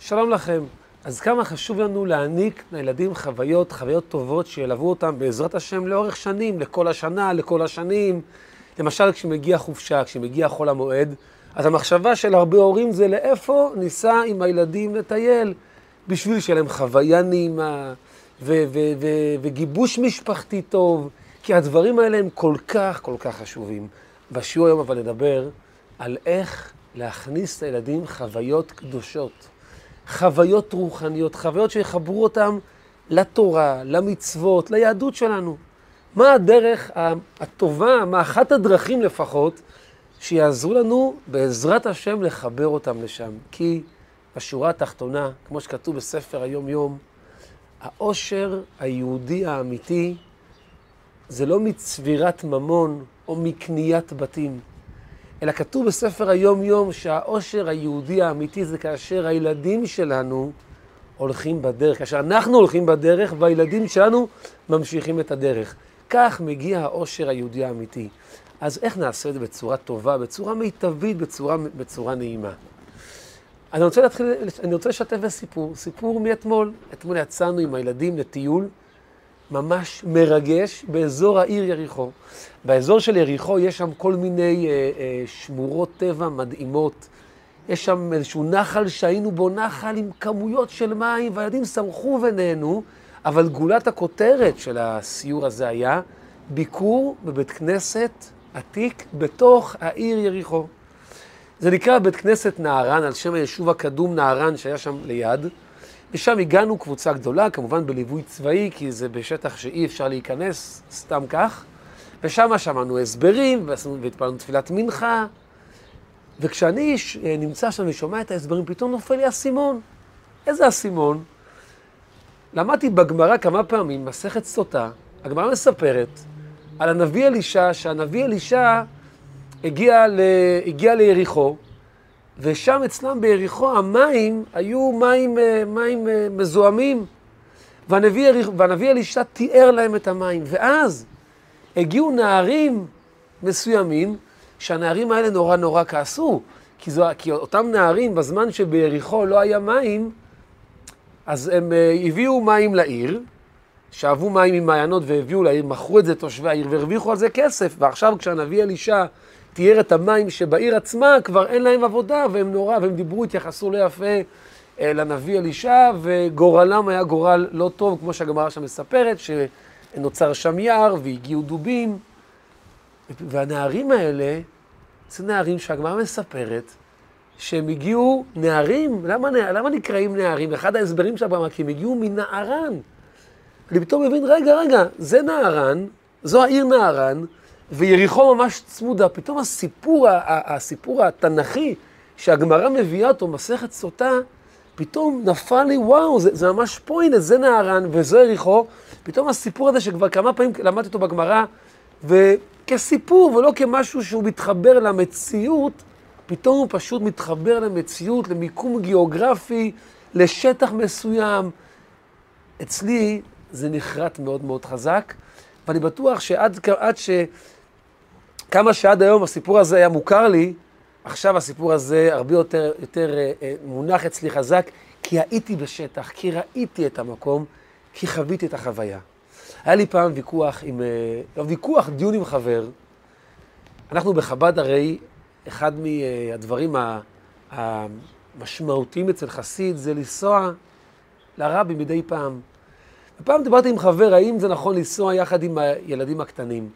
שלום לכם. אז כמה חשוב לנו להעניק לילדים חוויות, חוויות טובות שילוו אותם בעזרת השם לאורך שנים, לכל השנה, לכל השנים. למשל, כשמגיע חופשה, כשמגיע חול המועד, אז המחשבה של הרבה הורים זה לאיפה ניסע עם הילדים לטייל, בשביל שיהיה להם חוויה נעימה ו- ו- ו- וגיבוש משפחתי טוב, כי הדברים האלה הם כל כך, כל כך חשובים. בשיעור היום אבל נדבר על איך להכניס לילדים חוויות קדושות, חוויות רוחניות, חוויות שיחברו אותם לתורה, למצוות, ליהדות שלנו. מה הדרך הטובה, מה אחת הדרכים לפחות, שיעזרו לנו בעזרת השם לחבר אותם לשם. כי בשורה התחתונה, כמו שכתוב בספר היום-יום, העושר היהודי האמיתי זה לא מצבירת ממון או מקניית בתים, אלא כתוב בספר היום-יום שהעושר היהודי האמיתי זה כאשר הילדים שלנו הולכים בדרך, כאשר אנחנו הולכים בדרך והילדים שלנו ממשיכים את הדרך. כך מגיע העושר היהודי האמיתי. אז איך נעשה את זה בצורה טובה, בצורה מיטבית, בצורה, בצורה נעימה? אני רוצה להתחיל, אני רוצה לשתף בסיפור, סיפור מאתמול. אתמול יצאנו עם הילדים לטיול ממש מרגש באזור העיר יריחו. באזור של יריחו יש שם כל מיני אה, אה, שמורות טבע מדהימות. יש שם איזשהו נחל שהיינו בו, נחל עם כמויות של מים, והילדים שמחו ונהנו, אבל גולת הכותרת של הסיור הזה היה ביקור בבית כנסת עתיק בתוך העיר יריחו. זה נקרא בית כנסת נהרן, על שם היישוב הקדום נהרן שהיה שם ליד. ושם הגענו קבוצה גדולה, כמובן בליווי צבאי, כי זה בשטח שאי אפשר להיכנס סתם כך. ושם שמענו הסברים, והתפללנו תפילת מנחה. וכשאני נמצא שם ושומע את ההסברים, פתאום נופל לי אסימון. איזה אסימון? למדתי בגמרא כמה פעמים, מסכת סוטה, הגמרא מספרת על הנביא אלישע, שהנביא אלישע הגיע, ל... הגיע ליריחו, ושם אצלם ביריחו המים היו מים, אה, מים אה, מזוהמים, והנביא, והנביא אלישע תיאר להם את המים. ואז הגיעו נערים מסוימים, שהנערים האלה נורא נורא כעסו, כי, זו, כי אותם נערים, בזמן שביריחו לא היה מים, אז הם אה, הביאו מים לעיר, שאבו מים ממעיינות והביאו לעיר, מכרו את זה תושבי העיר והרוויחו על זה כסף. ועכשיו כשהנביא אלישע תיאר את המים שבעיר עצמה, כבר אין להם עבודה, והם נורא, והם דיברו, התייחסו לא יפה אה, לנביא אלישע, וגורלם היה גורל לא טוב, כמו שהגמרא שם מספרת, שנוצר שם יער והגיעו דובים. והנערים האלה, זה נערים שהגמרא מספרת, שהם הגיעו נערים, למה, למה נקראים נערים? אחד ההסברים של הגמרא, כי הם הגיעו מנערן. אני פתאום מבין, רגע, רגע, זה נערן, זו העיר נערן, ויריחו ממש צמודה. פתאום הסיפור, הסיפור התנ"כי שהגמרא מביאה אותו, מסכת סוטה, פתאום נפל לי, וואו, זה, זה ממש פה, הנה, זה נערן וזה יריחו. פתאום הסיפור הזה שכבר כמה פעמים למדתי אותו בגמרא, וכסיפור ולא כמשהו שהוא מתחבר למציאות, פתאום הוא פשוט מתחבר למציאות, למיקום גיאוגרפי, לשטח מסוים. אצלי זה נחרט מאוד מאוד חזק, ואני בטוח שעד עד ש... כמה שעד היום הסיפור הזה היה מוכר לי, עכשיו הסיפור הזה הרבה יותר, יותר אה, אה, מונח אצלי חזק, כי הייתי בשטח, כי ראיתי את המקום, כי חוויתי את החוויה. היה לי פעם ויכוח עם, אה, לא ויכוח, דיון עם חבר. אנחנו בחב"ד הרי, אחד מהדברים המשמעותיים אצל חסיד זה לנסוע לרבי מדי פעם. ופעם דיברתי עם חבר, האם זה נכון לנסוע יחד עם הילדים הקטנים.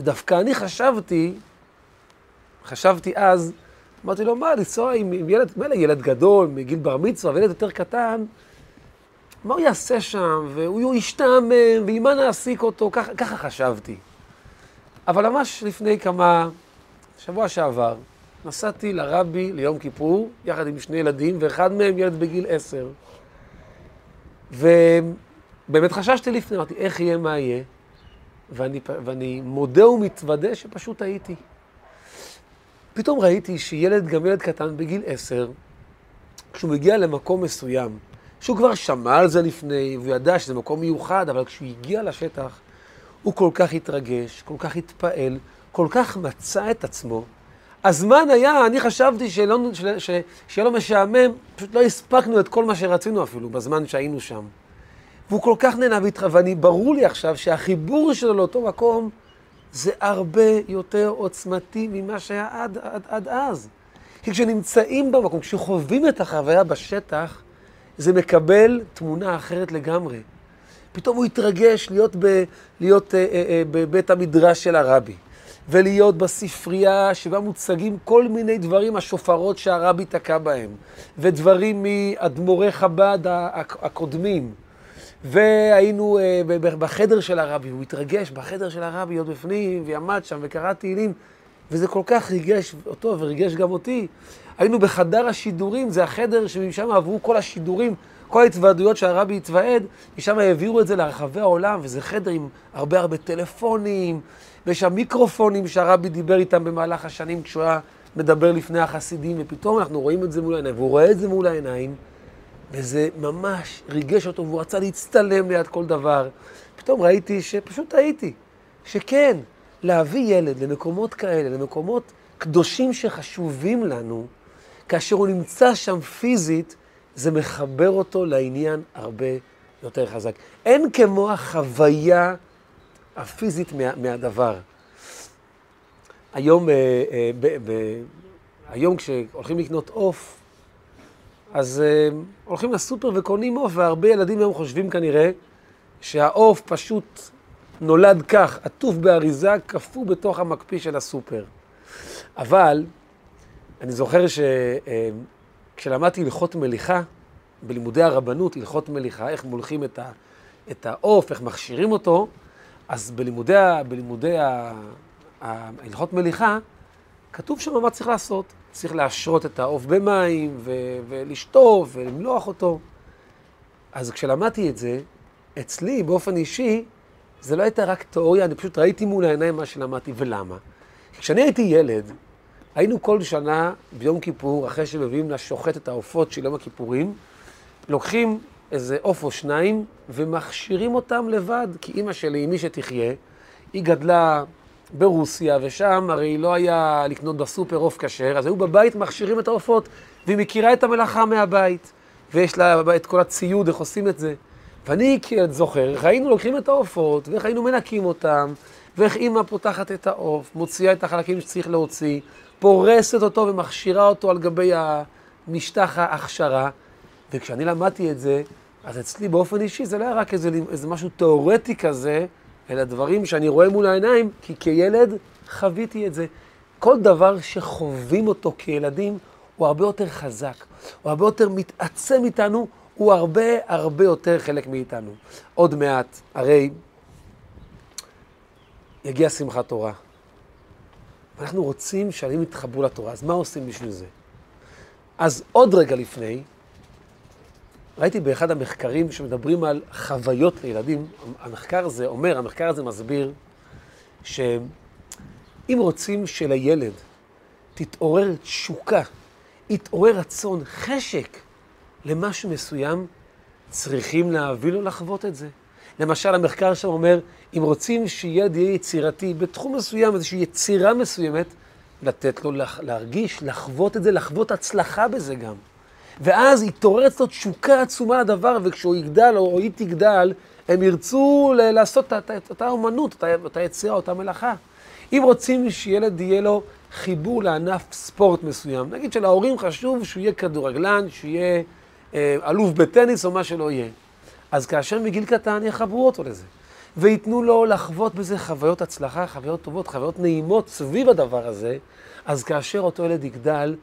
ודווקא אני חשבתי, חשבתי אז, אמרתי לו, מה, לנסוע עם, עם ילד, מילא ילד גדול, מגיל בר מצווה, וילד יותר קטן, מה הוא יעשה שם, והוא ישתעמם, ועם מה נעסיק אותו, ככה, ככה חשבתי. אבל ממש לפני כמה, שבוע שעבר, נסעתי לרבי ליום כיפור, יחד עם שני ילדים, ואחד מהם ילד בגיל עשר. ובאמת חששתי לפני, אמרתי, איך יהיה, מה יהיה? ואני, ואני מודה ומתוודה שפשוט הייתי. פתאום ראיתי שילד, גם ילד קטן בגיל עשר, כשהוא מגיע למקום מסוים, שהוא כבר שמע על זה לפני, והוא ידע שזה מקום מיוחד, אבל כשהוא הגיע לשטח, הוא כל כך התרגש, כל כך התפעל, כל כך מצא את עצמו. הזמן היה, אני חשבתי שלא, של, ש, שיהיה לו משעמם, פשוט לא הספקנו את כל מה שרצינו אפילו בזמן שהיינו שם. והוא כל כך נהנה והתח... ואני, ברור לי עכשיו שהחיבור שלו לאותו מקום זה הרבה יותר עוצמתי ממה שהיה עד, עד, עד אז. כי כשנמצאים במקום, כשחווים את החוויה בשטח, זה מקבל תמונה אחרת לגמרי. פתאום הוא התרגש להיות, ב, להיות אה, אה, אה, בבית המדרש של הרבי, ולהיות בספרייה שבה מוצגים כל מיני דברים, השופרות שהרבי תקע בהם, ודברים מאדמו"רי חב"ד הקודמים. והיינו אה, בחדר של הרבי, הוא התרגש בחדר של הרבי, עוד בפנים, ועמד שם וקרא תהילים, וזה כל כך ריגש אותו וריגש גם אותי. היינו בחדר השידורים, זה החדר שמשם עברו כל השידורים, כל ההתוועדויות שהרבי התוועד, משם העבירו את זה לרחבי העולם, וזה חדר עם הרבה הרבה טלפונים, ויש שם מיקרופונים שהרבי דיבר איתם במהלך השנים כשהוא היה מדבר לפני החסידים, ופתאום אנחנו רואים את זה מול העיניים, והוא רואה את זה מול העיניים, וזה ממש ריגש אותו, והוא רצה להצטלם ליד כל דבר. פתאום ראיתי שפשוט טעיתי, שכן, להביא ילד למקומות כאלה, למקומות קדושים שחשובים לנו, כאשר הוא נמצא שם פיזית, זה מחבר אותו לעניין הרבה יותר חזק. אין כמו החוויה הפיזית מה, מהדבר. היום, אה, אה, ב, ב, היום כשהולכים לקנות עוף, אז אה, הולכים לסופר וקונים עוף, והרבה ילדים היום חושבים כנראה שהעוף פשוט נולד כך, עטוף באריזה, קפוא בתוך המקפיא של הסופר. אבל אני זוכר שכשלמדתי הלכות מליחה, בלימודי הרבנות, הלכות מליחה, איך מולכים את העוף, איך מכשירים אותו, אז בלימודי, בלימודי הלכות מליחה, כתוב שם מה צריך לעשות. צריך להשרות את העוף במים, ו- ולשטוף, ולמלוח אותו. אז כשלמדתי את זה, אצלי, באופן אישי, זה לא הייתה רק תיאוריה, אני פשוט ראיתי מול העיניים מה שלמדתי, ולמה? כשאני הייתי ילד, היינו כל שנה ביום כיפור, אחרי שמביאים לשוחט את העופות של יום הכיפורים, לוקחים איזה עוף או שניים ומכשירים אותם לבד, כי אימא שלי, מי שתחיה, היא גדלה ברוסיה, ושם הרי לא היה לקנות בסופר עוף כשר, אז היו בבית מכשירים את העופות, והיא מכירה את המלאכה מהבית, ויש לה את כל הציוד, איך עושים את זה. ואני זוכר, איך היינו לוקחים את העופות, ואיך היינו מנקים אותם, ואיך אימא פותחת את העוף, מוציאה את החלקים שצריך להוציא, פורסת אותו ומכשירה אותו על גבי המשטח ההכשרה. וכשאני למדתי את זה, אז אצלי באופן אישי זה לא היה רק איזה, איזה משהו תיאורטי כזה, אלא דברים שאני רואה מול העיניים, כי כילד חוויתי את זה. כל דבר שחווים אותו כילדים הוא הרבה יותר חזק, הוא הרבה יותר מתעצם איתנו, הוא הרבה הרבה יותר חלק מאיתנו. עוד מעט, הרי יגיע שמחת תורה. אנחנו רוצים שהילדים יתחברו לתורה, אז מה עושים בשביל זה? אז עוד רגע לפני, ראיתי באחד המחקרים שמדברים על חוויות לילדים, המחקר הזה אומר, המחקר הזה מסביר, שאם רוצים שלילד תתעורר תשוקה, יתעורר רצון, חשק למשהו מסוים, צריכים להביא לו לחוות את זה. למשל, המחקר שם אומר, אם רוצים שילד יהיה יצירתי בתחום מסוים, איזושהי יצירה מסוימת, לתת לו להרגיש, לחוות את זה, לחוות הצלחה בזה גם. ואז יתעורר אצלו תשוקה עצומה לדבר, וכשהוא יגדל או היא תגדל, הם ירצו לעשות את אותה אומנות, אותה יצירה, אותה מלאכה. אם רוצים שילד יהיה לו חיבור לענף ספורט מסוים, נגיד שלהורים חשוב שהוא יהיה כדורגלן, שהוא יהיה אה, אלוף בטניס או מה שלא יהיה, אז כאשר מגיל קטן יחברו אותו לזה. וייתנו לו לחוות בזה חוויות הצלחה, חוויות טובות, חוויות נעימות סביב הדבר הזה, אז כאשר אותו ילד יגדל,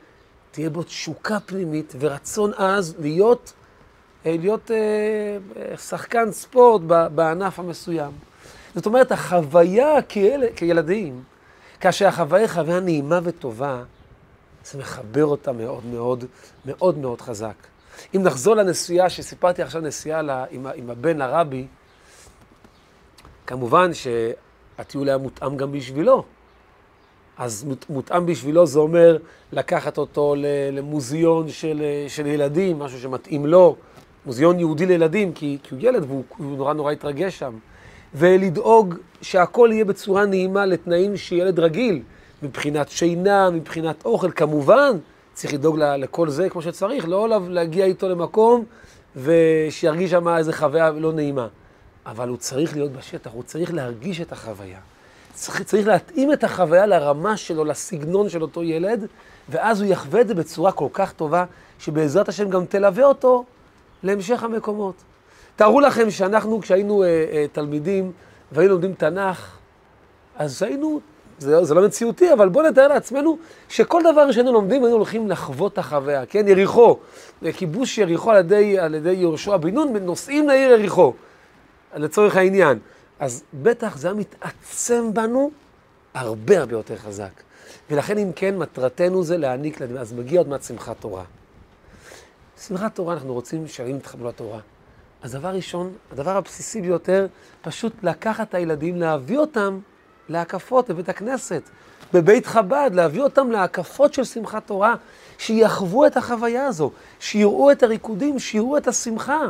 תהיה בו תשוקה פנימית ורצון עז להיות, אה, להיות אה, שחקן ספורט בענף המסוים. זאת אומרת, החוויה כיל, כילדים, כאשר החוויה היא חוויה נעימה וטובה, זה מחבר אותה מאוד מאוד מאוד מאוד חזק. אם נחזור לנסיעה שסיפרתי עכשיו, נסיעה לה, עם, עם הבן לרבי, כמובן שהטיול היה מותאם גם בשבילו. אז מותאם בשבילו זה אומר לקחת אותו למוזיאון של, של ילדים, משהו שמתאים לו, מוזיאון יהודי לילדים, כי, כי הוא ילד והוא נורא נורא התרגש שם. ולדאוג שהכל יהיה בצורה נעימה לתנאים שילד רגיל, מבחינת שינה, מבחינת אוכל, כמובן, צריך לדאוג לכל זה כמו שצריך, לא להגיע איתו למקום ושירגיש שם איזה חוויה לא נעימה. אבל הוא צריך להיות בשטח, הוא צריך להרגיש את החוויה. צריך, צריך להתאים את החוויה לרמה שלו, לסגנון של אותו ילד, ואז הוא יחווה את זה בצורה כל כך טובה, שבעזרת השם גם תלווה אותו להמשך המקומות. תארו לכם שאנחנו, כשהיינו אה, אה, תלמידים והיינו לומדים תנ"ך, אז היינו, זה, זה לא מציאותי, אבל בואו נתאר לעצמנו שכל דבר שהיינו לומדים, היינו הולכים לחוות את החוויה, כן? יריחו, כיבוש יריחו על ידי, ידי יהושע בן נון, נוסעים לעיר יריחו, לצורך העניין. אז בטח זה היה מתעצם בנו הרבה הרבה יותר חזק. ולכן אם כן, מטרתנו זה להעניק להם, אז מגיע עוד מעט שמחת תורה. שמחת תורה, אנחנו רוצים שהילדים יתחברו לתורה. אז דבר ראשון, הדבר הבסיסי ביותר, פשוט לקחת את הילדים, להביא אותם להקפות בבית הכנסת, בבית חב"ד, להביא אותם להקפות של שמחת תורה, שיחוו את החוויה הזו, שיראו את הריקודים, שיראו את השמחה.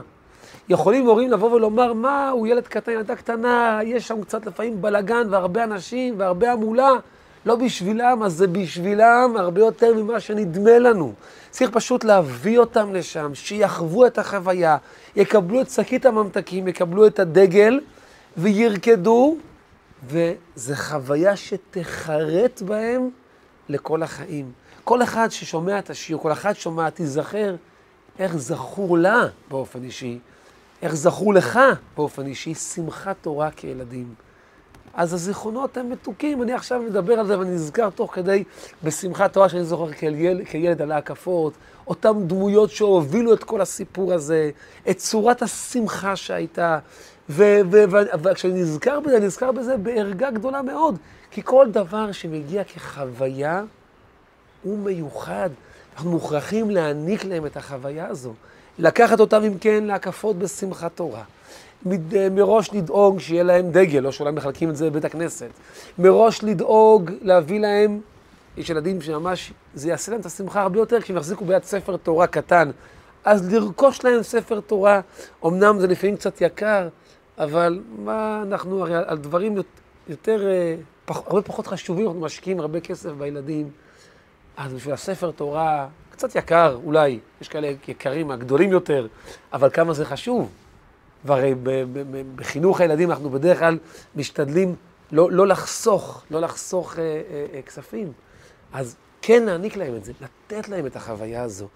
יכולים הורים לבוא ולומר, מה, הוא ילד קטן, ילדה קטנה, יש שם קצת לפעמים בלגן והרבה אנשים והרבה המולה. לא בשבילם, אז זה בשבילם הרבה יותר ממה שנדמה לנו. צריך פשוט להביא אותם לשם, שיחוו את החוויה, יקבלו את שקית הממתקים, יקבלו את הדגל וירקדו, וזו חוויה שתחרט בהם לכל החיים. כל אחד ששומע את השיר, כל אחד שומע, תיזכר איך זכור לה באופן אישי, איך זכור לך באופן אישי שמחת תורה כילדים. אז הזיכרונות הם מתוקים. אני עכשיו מדבר על זה ואני נזכר תוך כדי בשמחת תורה שאני זוכר כילד, כילד על ההקפות, אותן דמויות שהובילו את כל הסיפור הזה, את צורת השמחה שהייתה. וכשאני נזכר בזה, אני נזכר בזה בערגה גדולה מאוד, כי כל דבר שמגיע כחוויה הוא מיוחד. אנחנו מוכרחים להעניק להם את החוויה הזו. לקחת אותם, אם כן, להקפות בשמחת תורה. אה, מראש לדאוג שיהיה להם דגל, או שאולי מחלקים את זה בבית הכנסת. מראש לדאוג להביא להם, יש ילדים שממש, זה יעשה להם את השמחה הרבה יותר כשהם יחזיקו ביד ספר תורה קטן. אז לרכוש להם ספר תורה, אמנם זה לפעמים קצת יקר, אבל מה אנחנו, הרי על דברים יותר, אה, פח, הרבה פחות חשובים, אנחנו משקיעים הרבה כסף בילדים. אז בשביל הספר תורה, קצת יקר אולי, יש כאלה יקרים, הגדולים יותר, אבל כמה זה חשוב. והרי בחינוך הילדים אנחנו בדרך כלל משתדלים לא, לא לחסוך, לא לחסוך אה, אה, אה, כספים. אז כן להעניק להם את זה, לתת להם את החוויה הזו.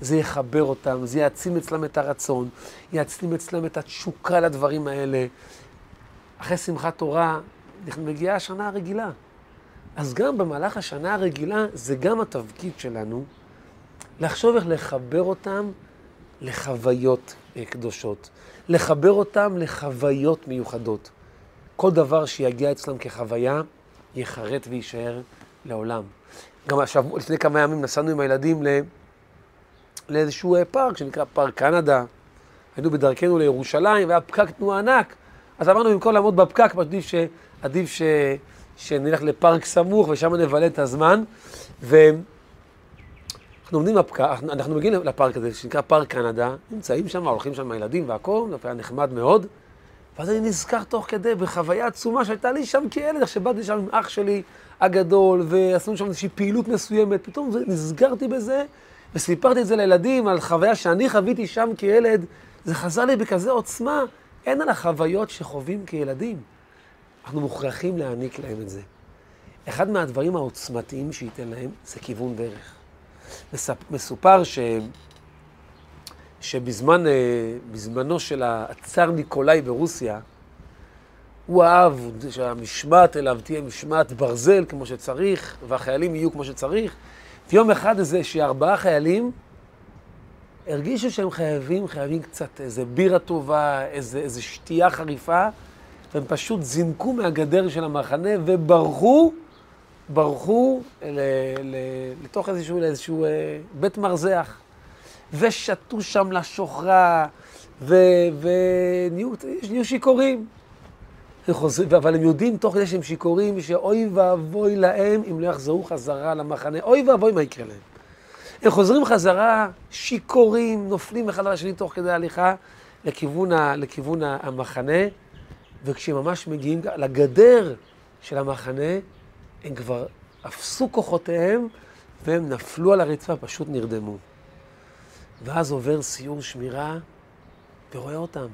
זה יחבר אותם, זה יעצים אצלם את הרצון, יעצים אצלם את התשוקה לדברים האלה. אחרי שמחת תורה מגיעה השנה הרגילה. אז גם במהלך השנה הרגילה, זה גם התפקיד שלנו, לחשוב איך לחבר אותם לחוויות אה, קדושות, לחבר אותם לחוויות מיוחדות. כל דבר שיגיע אצלם כחוויה, יחרט ויישאר לעולם. גם השבוע, לפני כמה ימים נסענו עם הילדים ל... לאיזשהו אה, פארק שנקרא פארק קנדה. היינו בדרכנו לירושלים והיה פקק תנועה ענק. אז אמרנו, במקום לעמוד בפקק, עדיף, ש... עדיף ש... שנלך לפארק סמוך ושם נבלה את הזמן. ו... אנחנו עומדים בפקק, אנחנו מגיעים לפארק הזה שנקרא פארק קנדה, נמצאים שם, הולכים שם עם הילדים והכל, זה היה נחמד מאוד. ואז אני נזכר תוך כדי בחוויה עצומה שהייתה לי שם כילד, איך שבאתי שם עם אח שלי הגדול, ועשינו שם איזושהי פעילות מסוימת, פתאום נזכרתי בזה, וסיפרתי את זה לילדים על חוויה שאני חוויתי שם כילד, זה חזר לי בכזה עוצמה, אין על החוויות שחווים כילדים. אנחנו מוכרחים להעניק להם את זה. אחד מהדברים העוצמתיים שייתן להם זה כיוון דרך. מסופר ש... שבזמן, אה, בזמנו של הצאר ניקולאי ברוסיה, הוא אהב שהמשמעת אליו תהיה משמעת ברזל כמו שצריך, והחיילים יהיו כמו שצריך. ויום אחד איזה שארבעה חיילים הרגישו שהם חייבים, חייבים קצת איזה בירה טובה, איזה, איזה שתייה חריפה, והם פשוט זינקו מהגדר של המחנה וברחו ברחו ל, ל, לתוך איזשהו, איזשהו אה, בית מרזח, ושתו שם לשוכרה, ונהיו שיכורים. אבל הם יודעים תוך כדי שהם שיכורים, שאוי ואבוי להם אם לא יחזרו חזרה למחנה. אוי ואבוי מה יקרה להם. הם חוזרים חזרה, שיכורים, נופלים אחד על השני תוך כדי הליכה לכיוון, ה, לכיוון המחנה, וכשהם ממש מגיעים לגדר של המחנה, הם כבר אפסו כוחותיהם, והם נפלו על הרצפה, פשוט נרדמו. ואז עובר סיור שמירה, ורואה אותם.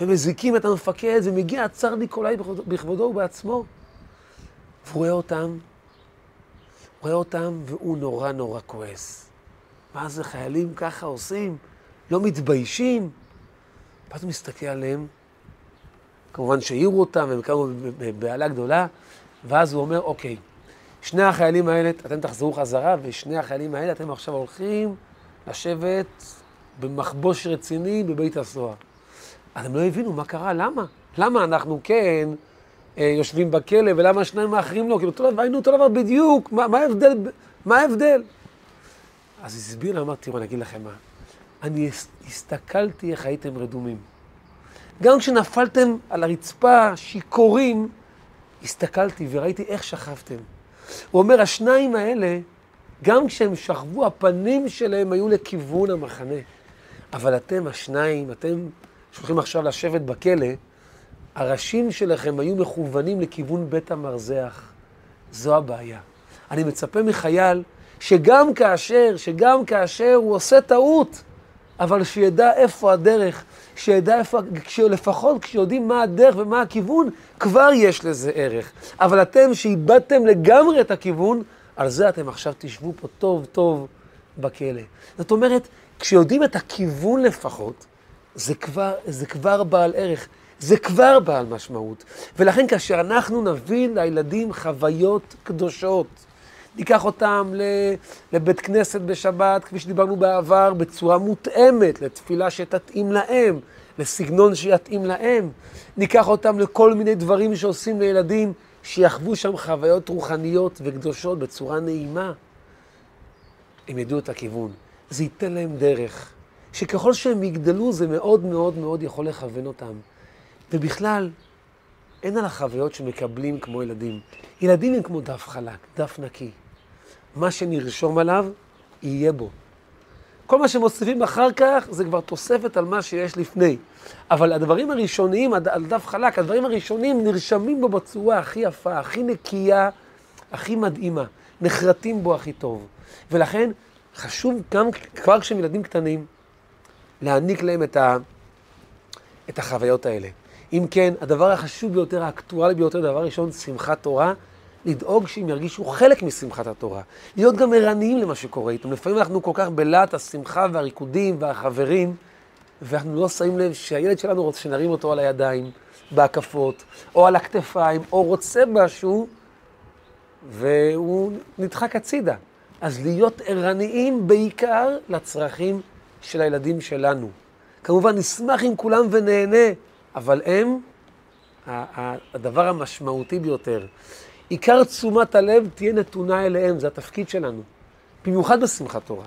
ומזיקים את המפקד, ומגיע הצר ניקולאי בכבודו ובעצמו. והוא רואה אותם, רואה אותם, והוא נורא נורא כועס. מה זה, חיילים ככה עושים? לא מתביישים? ואז הוא מסתכל עליהם, כמובן שהעירו אותם, והם קמו בבהלה גדולה, ואז הוא אומר, אוקיי, שני החיילים האלה, אתם תחזרו חזרה, ושני החיילים האלה, אתם עכשיו הולכים לשבת במחבוש רציני בבית הסוהר. אז הם לא הבינו מה קרה, למה? למה אנחנו כן אה, יושבים בכלא, ולמה השניים האחרים לא? כאילו, אותו היינו אותו דבר בדיוק, מה, מה ההבדל? מה ההבדל? אז הסביר, אמרתי, תראו, אני אגיד לכם מה. אני הסתכלתי איך הייתם רדומים. גם כשנפלתם על הרצפה שיכורים, הסתכלתי וראיתי איך שכבתם. הוא אומר, השניים האלה, גם כשהם שכבו, הפנים שלהם היו לכיוון המחנה. אבל אתם, השניים, אתם שהולכים עכשיו לשבת בכלא, הראשים שלכם היו מכוונים לכיוון בית המרזח. זו הבעיה. אני מצפה מחייל שגם כאשר, שגם כאשר הוא עושה טעות, אבל שידע איפה הדרך, שידע איפה, לפחות כשיודעים מה הדרך ומה הכיוון, כבר יש לזה ערך. אבל אתם שאיבדתם לגמרי את הכיוון, על זה אתם עכשיו תשבו פה טוב טוב בכלא. זאת אומרת, כשיודעים את הכיוון לפחות, זה כבר, זה כבר בעל ערך, זה כבר בעל משמעות. ולכן כאשר אנחנו נביא לילדים חוויות קדושות, ניקח אותם לבית כנסת בשבת, כפי שדיברנו בעבר, בצורה מותאמת, לתפילה שתתאים להם, לסגנון שיתאים להם. ניקח אותם לכל מיני דברים שעושים לילדים, שיחוו שם חוויות רוחניות וקדושות בצורה נעימה. הם ידעו את הכיוון. זה ייתן להם דרך, שככל שהם יגדלו זה מאוד מאוד מאוד יכול לכוון אותם. ובכלל, אין על החוויות שמקבלים כמו ילדים. ילדים הם כמו דף חלק, דף נקי. מה שנרשום עליו, יהיה בו. כל מה שמוסיפים אחר כך, זה כבר תוספת על מה שיש לפני. אבל הדברים הראשוניים, על דף חלק, הדברים הראשונים נרשמים בו בצורה הכי יפה, הכי נקייה, הכי מדהימה. נחרטים בו הכי טוב. ולכן, חשוב גם כבר כשהם ילדים קטנים, להעניק להם את, ה, את החוויות האלה. אם כן, הדבר החשוב ביותר, האקטואלי ביותר, דבר ראשון, שמחת תורה, לדאוג שהם ירגישו חלק משמחת התורה. להיות גם ערניים למה שקורה איתם. לפעמים אנחנו כל כך בלהט השמחה והריקודים והחברים, ואנחנו לא שמים לב שהילד שלנו רוצה שנרים אותו על הידיים, בהקפות, או על הכתפיים, או רוצה משהו, והוא נדחק הצידה. אז להיות ערניים בעיקר לצרכים של הילדים שלנו. כמובן, נשמח עם כולם ונהנה, אבל הם הדבר המשמעותי ביותר. עיקר תשומת הלב תהיה נתונה אליהם, זה התפקיד שלנו. במיוחד בשמחת תורה.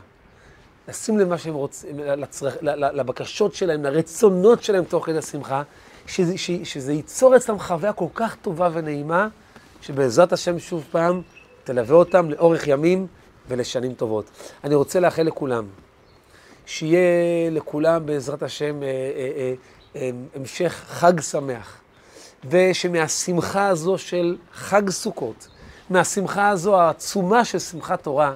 לשים למה שהם רוצים, לצרכ... לבקשות שלהם, לרצונות שלהם תוך כדי השמחה, שזה, שזה ייצור אצלם חוויה כל כך טובה ונעימה, שבעזרת השם שוב פעם תלווה אותם לאורך ימים ולשנים טובות. אני רוצה לאחל לכולם, שיהיה לכולם בעזרת השם אה, אה, אה, המשך חג שמח. ושמהשמחה הזו של חג סוכות, מהשמחה הזו העצומה של שמחת תורה,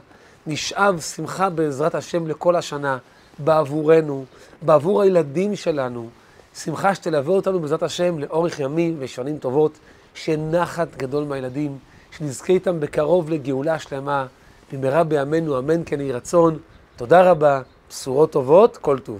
נשאב שמחה בעזרת השם לכל השנה, בעבורנו, בעבור הילדים שלנו. שמחה שתלווה אותנו בעזרת השם לאורך ימים ושנים טובות, שנחת גדול מהילדים, שנזכה איתם בקרוב לגאולה שלמה, במהרה בימינו, אמן כן יהי רצון. תודה רבה, בשורות טובות, כל טוב.